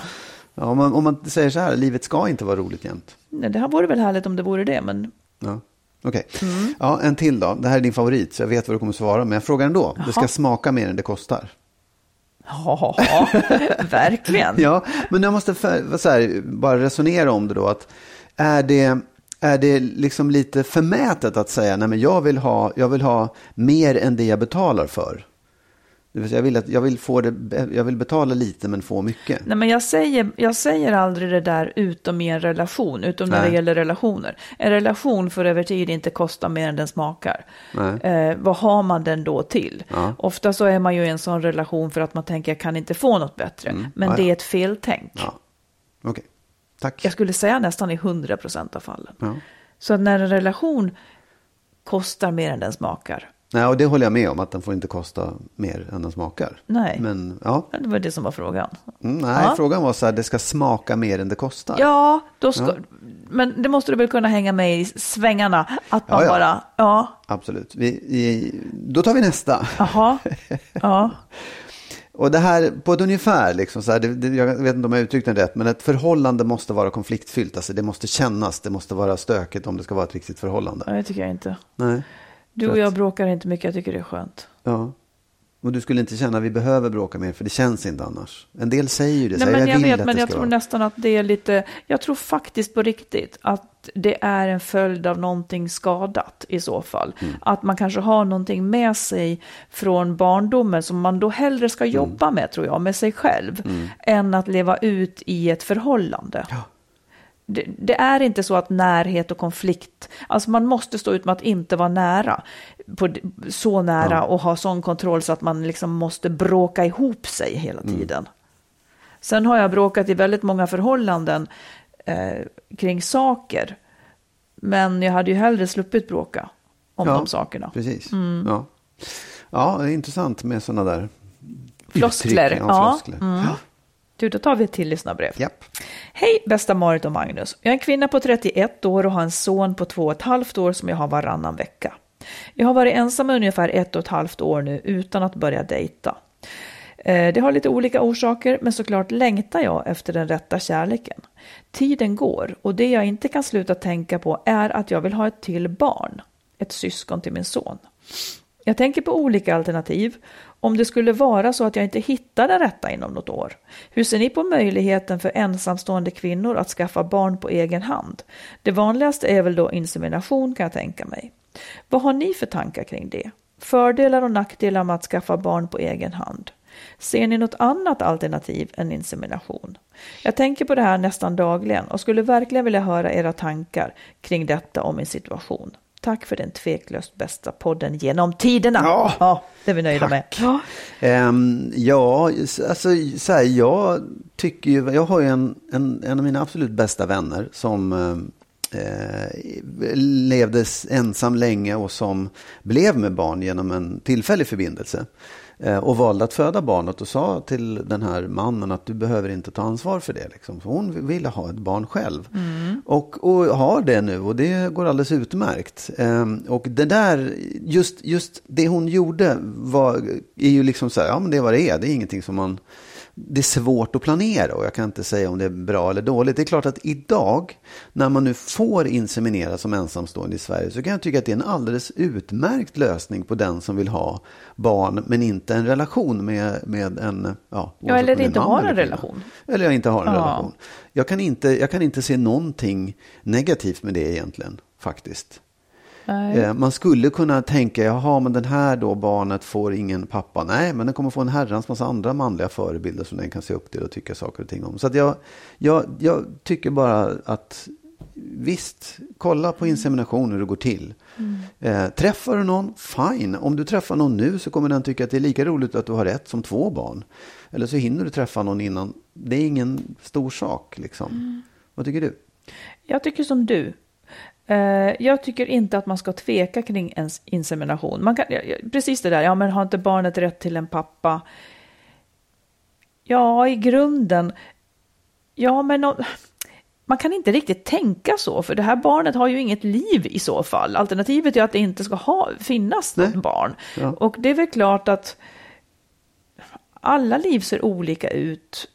Ja, om, man, om man säger så här, livet ska inte vara roligt jämt. Nej, Det här vore väl härligt om det vore det, men Ja. Okej. Mm. Ja, en till då. Det här är din favorit, så jag vet vad du kommer svara. Men jag frågar ändå. Det ska Jaha. smaka mer än det kostar. ja, (laughs) verkligen. Ja, men jag måste för, så här, bara resonera om det då. Att är det, är det liksom lite förmätet att säga nej men jag vill, ha, jag vill ha mer än det jag betalar för? Det vill säga, jag, vill att, jag, vill få det, jag vill betala lite men få mycket. Nej, men jag säger, jag säger aldrig det där utom i en relation, utom när Nej. det gäller relationer. En relation får över tid inte kosta mer än den smakar. Eh, vad har man den då till? Ja. Ofta så är man ju i en sån relation för att man tänker jag kan inte få något bättre. Men Mm. Ja, det ja. är ett feltänk. Ja. Okej, tack. Jag skulle säga nästan i 100 procent av fallen. Ja. Så när en relation kostar mer än den smakar. Nej, och det håller jag med om, att den får inte kosta mer än den smakar. Nej. Men ja, Det var det som var frågan. mm, nej, Ja. frågan var så här, det ska smaka mer än det kostar. Ja, då ska, men det måste du väl kunna hänga med i svängarna. Att man Ja, ja. bara, ja, Absolut. Vi, vi, då tar vi nästa. jaha, ja. (laughs) Och det här på ett ungefär, liksom så här, det, det, jag vet inte om jag uttryckte det rätt, men ett förhållande måste vara konfliktfyllt. Alltså det måste kännas, det måste vara stökigt om det ska vara ett riktigt förhållande. Nej, det tycker jag inte. Nej. Du och jag bråkar inte mycket, jag tycker det är skönt. Ja. Och du skulle inte känna att vi behöver bråka mer, för det känns inte annars. En del säger ju det, Nej, men jag vill vet, men jag tror vara. nästan att det är lite, jag tror faktiskt på riktigt att det är en följd av någonting skadat i så fall. Mm. Att man kanske har någonting med sig från barndomen som man då hellre Mm. ska jobba med, tror jag, med sig själv, än att leva ut i ett förhållande. Det, det är inte så att närhet och konflikt, alltså man måste stå ut med att inte vara nära, på, så nära och ha sån kontroll så att man liksom måste bråka ihop sig hela Mm. tiden. Sen har jag bråkat i väldigt många förhållanden eh, kring saker, men jag hade ju hellre sluppit bråka om Ja, de sakerna. Precis. Mm. Ja. ja, det är intressant med sådana där Floskler, uttryck. ja. floskler. Mm. Ja. Du, då tar vi ett till lyssnarbrev. Japp. Hej bästa Marit och Magnus. Jag är en kvinna på 31 år och har en son på två och ett halvt år som jag har varannan vecka. Jag har varit ensam ungefär ett och ett halvt år nu utan att börja dejta. Eh, det har lite olika orsaker, men såklart längtar jag efter den rätta kärleken. Tiden går och det jag inte kan sluta tänka på är att jag vill ha ett till barn, ett syskon till min son. Jag tänker på olika alternativ. Om det skulle vara så att jag inte hittar den rätta inom något år. Hur ser ni på möjligheten för ensamstående kvinnor att skaffa barn på egen hand? Det vanligaste är väl då insemination kan jag tänka mig. Vad har ni för tankar kring det? Fördelar och nackdelar med att skaffa barn på egen hand? Ser ni något annat alternativ än insemination? Jag tänker på det här nästan dagligen och skulle verkligen vilja höra era tankar kring detta och min situation. Tack för den tveklöst bästa podden genom tiderna. Ja. det är vi nöjda med. Ja. Ehm, ja, alltså så här, jag tycker ju, jag har ju en, en, en av mina absolut bästa vänner som eh, levde ensam länge och som blev med barn genom en tillfällig förbindelse. Eh, och valde att föda barnet och sa till den här mannen att du behöver inte ta ansvar för det. Liksom. Så hon ville ha ett barn själv. Och, och har det nu och det går alldeles utmärkt. Ehm, och det där, just, just det hon gjorde var, är ju liksom så här, ja men det vad det är. Det är ingenting som man, det är svårt att planera och jag kan inte säga om det är bra eller dåligt. Det är klart att idag, när man nu får inseminera som ensamstående i Sverige, så kan jag tycka att det är en alldeles utmärkt lösning på den som vill ha barn, men inte en relation med, med en... Ja, Ja, eller inte har en relation. Eller jag inte har en Ja. relation. Jag kan, inte, jag kan inte se någonting negativt med det egentligen, faktiskt. Nej. Eh, Man skulle kunna tänka, jaha, men den här då barnet får ingen pappa. Nej, men den kommer få en herrans massa andra manliga förebilder som den kan se upp till och tycka saker och ting om. Så jag, jag, jag tycker bara att visst, kolla på insemination hur det går till. Eh, träffar du någon, fine. Om du träffar någon nu så kommer den tycka att det är lika roligt att du har ett som två barn. Eller så hinner du träffa någon innan. Det är ingen stor sak liksom. Vad tycker du? Jag tycker som du. Eh, Jag tycker inte att man ska tveka kring ens insemination. Man kan, precis det där, ja men har inte barnet rätt till en pappa? Ja, i grunden. Ja, men man kan inte riktigt tänka så, för det här barnet har ju inget liv i så fall. Alternativet är att det inte ska ha, finnas något barn. Ja. Och det är väl klart att alla liv ser olika ut.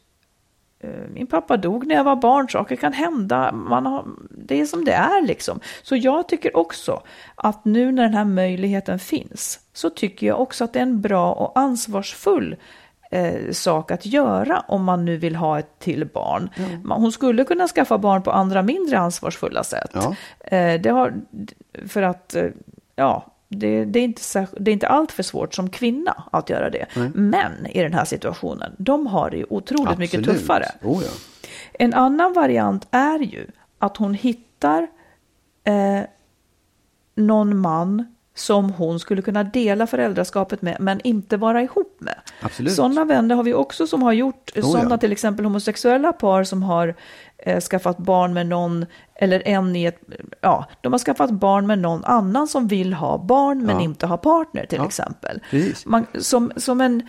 Eh, Min pappa dog när jag var barn, saker kan hända, man har, det är som det är liksom. Så jag tycker också att nu när den här möjligheten finns, så tycker jag också att det är en bra och ansvarsfull eh, sak att göra om man nu vill ha ett till barn. Man, hon skulle kunna skaffa barn på andra mindre ansvarsfulla sätt. Ja. Eh, det har, för att, eh, ja, det, det, är inte det är inte allt för svårt som kvinna att göra det. Män i den här situationen, de har det ju otroligt mycket Absolut. tuffare. Oh, ja. En annan variant är ju att hon hittar eh, någon man som hon skulle kunna dela föräldraskapet med men inte vara ihop med. Absolut. Sådana vänner har vi också som har gjort, Oh, sådana ja. till exempel homosexuella par som har eh, skaffat barn med någon, eller en i ett, ja, de har skaffat barn med någon annan som vill ha barn men Ja. inte ha partner till Ja, exempel. Man, som, som en,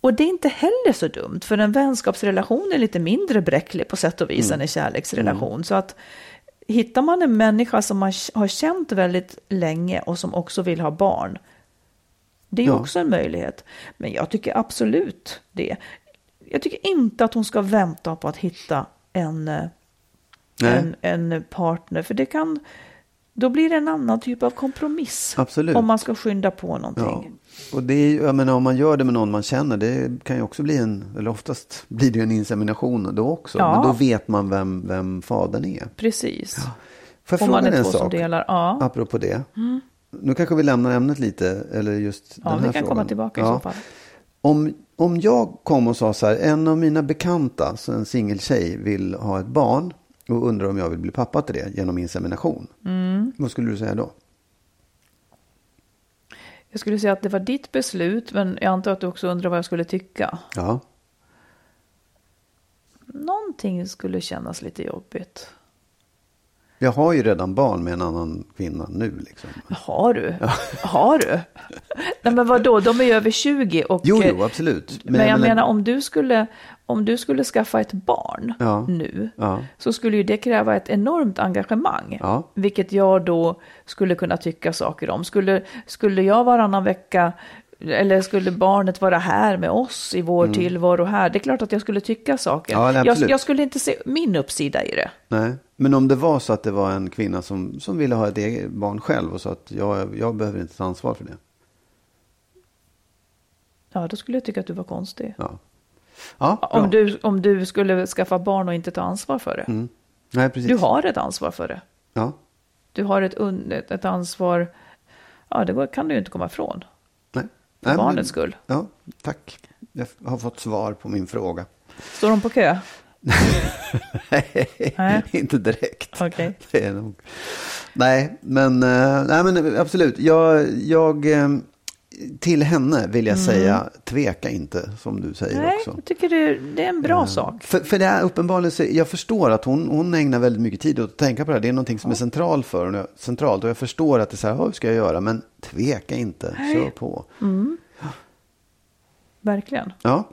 och det är inte heller så dumt, för en vänskapsrelation är lite mindre bräcklig på sätt och vis Mm. än en kärleksrelation. Så att hittar man en människa som man har känt väldigt länge och som också vill ha barn, det är Ja. också en möjlighet. Men jag tycker absolut det. Jag tycker inte att hon ska vänta på att hitta en, eh, Nej. en, en partner, för det kan, då blir det en annan typ av kompromiss. Absolut. Om man ska skynda på någonting. Ja. Och det är, jag menar, om man gör det med någon man känner, det kan ju också bli en, eller oftast blir det ju en insemination då också. Ja. Men då vet man vem, vem fadern är. Precis. Får jag fråga man är en sak? delar. Ja. Apropå det. Nu kanske vi lämnar ämnet lite, eller just Ja, den här vi kan frågan. komma tillbaka i Ja. så fall. Om, om jag kom och sa så här, en av mina bekanta, så en singeltjej, vill ha ett barn och undrar om jag vill bli pappa till det genom insemination. Mm. Vad skulle du säga då? Jag skulle säga att det var ditt beslut, men jag antar att du också undrar vad jag skulle tycka. Ja, Någonting skulle kännas lite jobbigt. jag har ju redan barn med en annan kvinna nu liksom. Har du? Har du? Nej men vadå, de är ju över 20 och... Jo, jo, absolut. Men, jag menar, om du skulle, om du skulle skaffa ett barn Ja. nu, Ja. så skulle ju det kräva ett enormt engagemang. Ja. Vilket jag då skulle kunna tycka saker om. Skulle, skulle jag varannan vecka, eller skulle barnet vara här med oss i vår tillvaro här, det är klart att jag skulle tycka saker. Mm. Ja, nej, jag, jag skulle inte se min uppsida i det. Nej, men om det var så att det var en kvinna som, som ville ha ett eget barn själv och så att jag, jag behöver inte ta ansvar för det. Ja, då skulle jag tycka att du var konstig. Ja, ja. Om du, om du skulle skaffa barn och inte ta ansvar för det. Mm. Nej, precis. Du har ett ansvar för det. Ja, Du har ett, ett, ansvar, ja det kan du ju inte komma ifrån. nej. För Nej, men- barnets skull. Ja, tack. Jag har fått svar på min fråga. Står de på kö? (laughs) Nej. inte direkt. Okej. Det är nog... Nej, men, eh, nej, men absolut. Jag, jag, eh, till henne vill jag säga, tveka inte, som du säger Mm. Nej, också. jag tycker det, det är en bra sak. För, för det är uppenbarligen, så, jag förstår att hon, hon ägnar väldigt mycket tid åt att tänka på det här. Det är någonting som är central för henne, centralt. Och jag förstår att det är så här, "Ja, hur ska jag göra? Men tveka inte, kör på. Verkligen. Ja.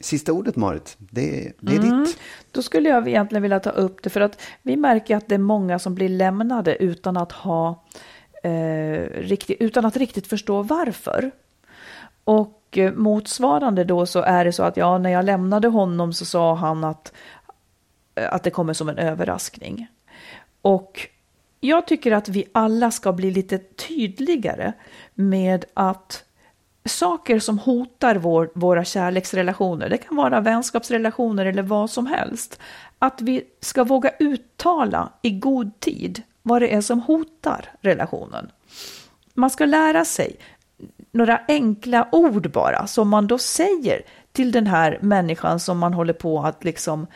Sista ordet Marit, det, det är Mm. ditt. Då skulle jag egentligen vilja ta upp det för att vi märker att det är många som blir lämnade utan att ha eh, riktigt, utan att riktigt förstå varför. Och eh, motsvarande då så är det så att ja, när jag lämnade honom så sa han att, eh, att det kommer som en överraskning. Och jag tycker att vi alla ska bli lite tydligare med att saker som hotar vår, våra kärleksrelationer, det kan vara vänskapsrelationer eller vad som helst, att vi ska våga uttala i god tid vad det är som hotar relationen. Man ska lära sig några enkla ord bara som man då säger till den här människan som man håller på att liksom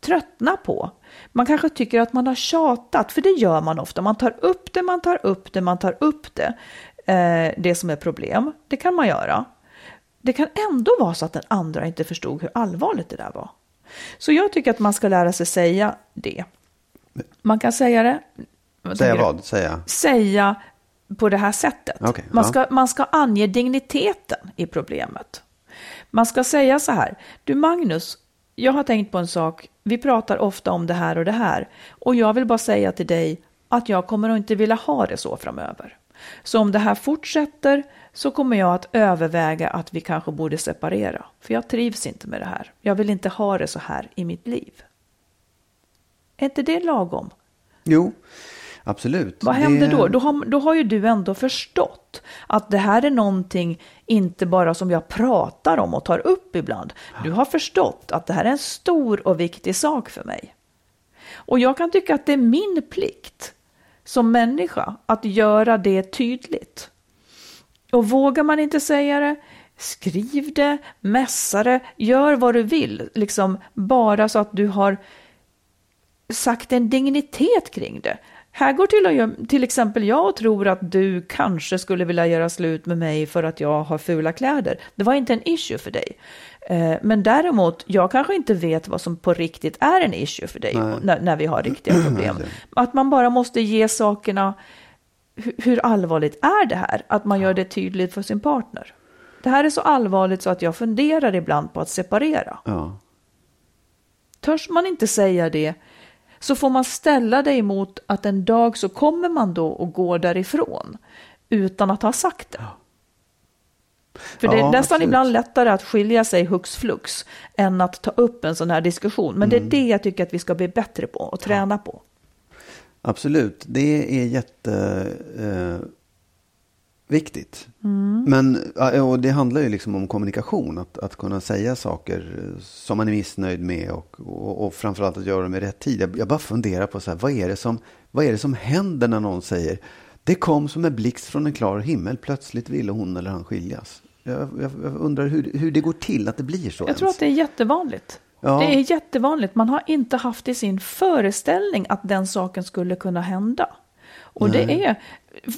tröttna på. Man kanske tycker att man har tjatat, för det gör man ofta. Man tar upp det, man tar upp det, man tar upp det. Eh, det som är problem, det kan man göra. Det kan ändå vara så att den andra inte förstod hur allvarligt det där var. Så jag tycker att man ska lära sig säga det. Man kan säga det. Säga vad? Säga? Säga på det här sättet. Okej, man, ja. ska, man ska ange digniteten i problemet. Man ska säga så här, du Magnus, jag har tänkt på en sak, vi pratar ofta om det här och det här, och jag vill bara säga till dig att jag kommer inte vilja ha det så framöver. Så om det här fortsätter så kommer jag att överväga att vi kanske borde separera, för jag trivs inte med det här. Jag vill inte ha det så här i mitt liv. Är inte det lagom? Jo, Absolut. Vad Det- händer då? Då har, då har ju du ändå förstått att det här är någonting, inte bara som jag pratar om och tar upp ibland. Du har förstått att det här är en stor och viktig sak för mig. Och jag kan tycka att det är min plikt som människa att göra det tydligt. Och vågar man inte säga det, skriv det, mässa det, gör vad du vill. Liksom bara så att du har sagt en dignitet kring det. Här går till, till exempel jag och tror att du kanske skulle vilja göra slut med mig för att jag har fula kläder. Det var inte en issue för dig. Eh, Men däremot, jag kanske inte vet vad som på riktigt är en issue för dig när, när vi har riktiga (clears throat) problem. Att man bara måste ge sakerna, hur, hur allvarligt är det här? Att man gör det tydligt för sin partner. Det här är så allvarligt så att jag funderar ibland på att separera. Ja. Törs man inte säga det så får man ställa det emot att en dag så kommer man då och går därifrån utan att ha sagt det. För det är Ja, nästan absolut. ibland lättare att skilja sig hux flux än att ta upp en sån här diskussion. Men Mm. det är det jag tycker att vi ska bli bättre på och träna på. Absolut, det är jätteviktigt. Eh, viktigt. Mm. Men och det handlar ju liksom om kommunikation, att, att kunna säga saker som man är missnöjd med och, och, och framförallt att göra det med rätt tid. Jag, jag bara funderar på så här, vad är, det som, vad är det som händer när någon säger det kom som en blixt från en klar himmel, plötsligt ville hon eller han skiljas. Jag, jag, jag undrar hur, hur det går till att det blir så. Jag tror ens. att det är jättevanligt. Ja. Det är jättevanligt. Man har inte haft i sin föreställning att den saken skulle kunna hända. Och det är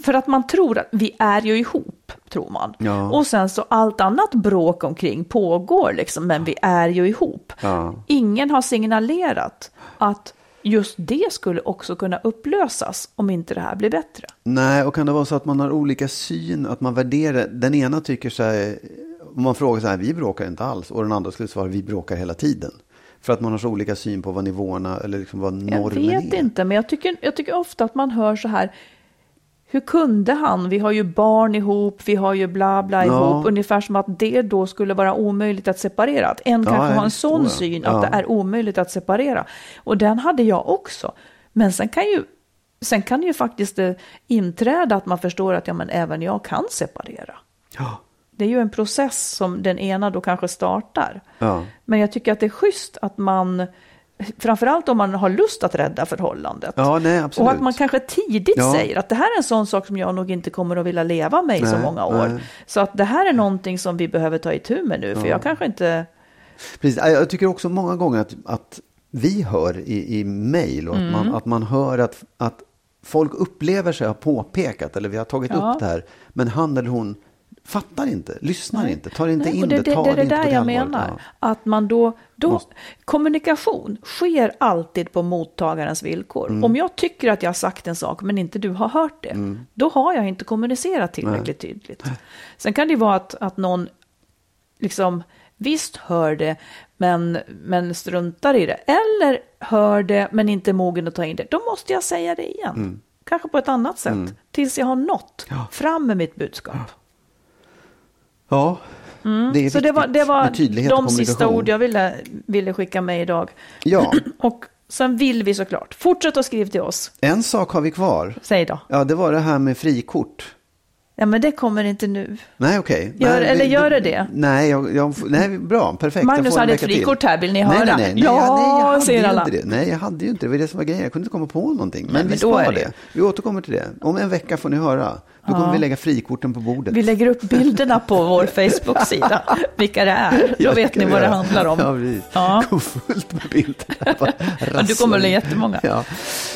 för att man tror att vi är ju ihop, tror man. Ja. Och sen så allt annat bråk omkring pågår liksom, men vi är ju ihop. Ja. Ingen har signalerat att just det skulle också kunna upplösas om inte det här blir bättre. Nej, och kan det vara så att man har olika syn, att man värderar, den ena tycker så här, om man frågar så här, vi bråkar inte alls, och den andra skulle svara, vi bråkar hela tiden. För att man har så olika syn på vad nivåerna, eller liksom vad Jag normen vet är. inte, men jag tycker, jag tycker ofta att man hör så här. Hur kunde han? Vi har ju barn ihop, vi har ju bla bla Ja. ihop. Ungefär som att det då skulle vara omöjligt att separera. Att en Ja, kanske har en sån syn att Ja. det är omöjligt att separera. Och den hade jag också. Men sen kan ju, sen kan ju faktiskt det inträda att man förstår att ja, men även jag kan separera. Ja. Det är ju en process som den ena då kanske startar. Men jag tycker att det är schysst att man, framförallt om man har lust att rädda förhållandet. Ja, nej. Och att man kanske tidigt Ja. säger att det här är en sån sak som jag nog inte kommer att vilja leva med i så många år. nej. Så att det här är någonting som vi behöver ta itu med nu, för jag kanske inte... Precis. Jag tycker också många gånger att, att vi hör i, i mejl och att, Mm. man, att man hör att, att folk upplever sig ha påpekat eller vi har tagit Ja. upp det här. Men han eller hon fattar inte, lyssnar inte, tar inte Nej, in det, det, tar det, det, det det där jag menar. Ja. Att man då, då Måste- kommunikation sker alltid på mottagarens villkor. Mm. Om jag tycker att jag har sagt en sak men inte du har hört det, då har jag inte kommunicerat tillräckligt tydligt. Sen kan det vara att, att någon liksom visst hör det men, men struntar i det. Eller hör det men inte är mogen att ta in det. Då måste jag säga det igen. Mm. Kanske på ett annat sätt. Tills jag har nått fram med mitt budskap. Ja, det är Mm. Så det var, det var de sista ord jag ville, ville skicka med idag. Ja, (clears throat) Och sen vill vi såklart, fortsätt att skriva till oss. en sak har vi kvar. Säg då. Ja, det var det här med frikort. Ja men det kommer inte nu. Nej, okej. Gör- Nej, eller gör det det? Nej, jag, jag, nej bra, perfekt. Magnus hade ett vecka till. frikort här, vill ni nej, höra? Nej, nej, nej, Ja, jag, nej, jag hade ju alla. inte det. Nej, jag hade ju inte det. Det var det som var grejen. Jag kunde inte komma på någonting. Men, Nej, vi men ska är det. det. Vi återkommer till det. Om en vecka får ni höra. Då kommer vi lägga frikorten på bordet. Vi lägger upp bilderna på vår Facebook-sida, vilka det är. Då (laughs) Ja, vet ni vad det handlar om. Ja, precis. Ja. Gå fullt med bilder. (laughs) Ja, du kommer att in. jättemånga. Ja.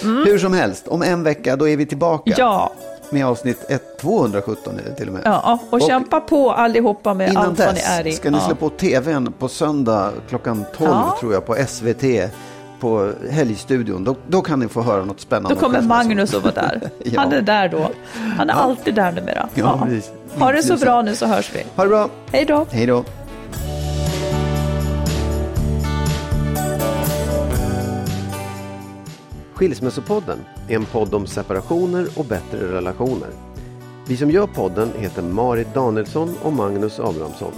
Hur som helst, om en vecka då är vi tillbaka. Ja, Med avsnitt 1, 217 är det till och med. ja och, kämpa på allihopa med Innan allt vad ni dess är i. ska ni ja. slå på tvn på söndag klockan 12 Ja. tror jag på SVT på Helgstudion. Då, då kan ni få höra något spännande. Då kommer om Magnus att vara där. (laughs) Ja. Han är där då. Han är alltid där numera. Ja, precis. Ha det så bra nu så hörs vi. Ha det bra. Hej då. Hej då. Skilsmässopodden är en podd om separationer och bättre relationer. Vi som gör podden heter Marit Danielsson och Magnus Abrahamsson.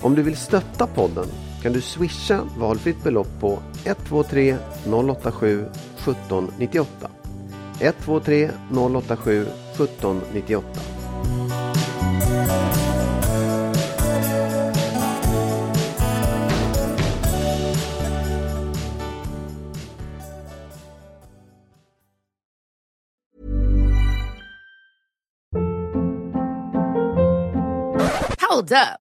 Om du vill stötta podden kan du swisha valfritt belopp på 123 087 1798. 123 087 1798. Hold up.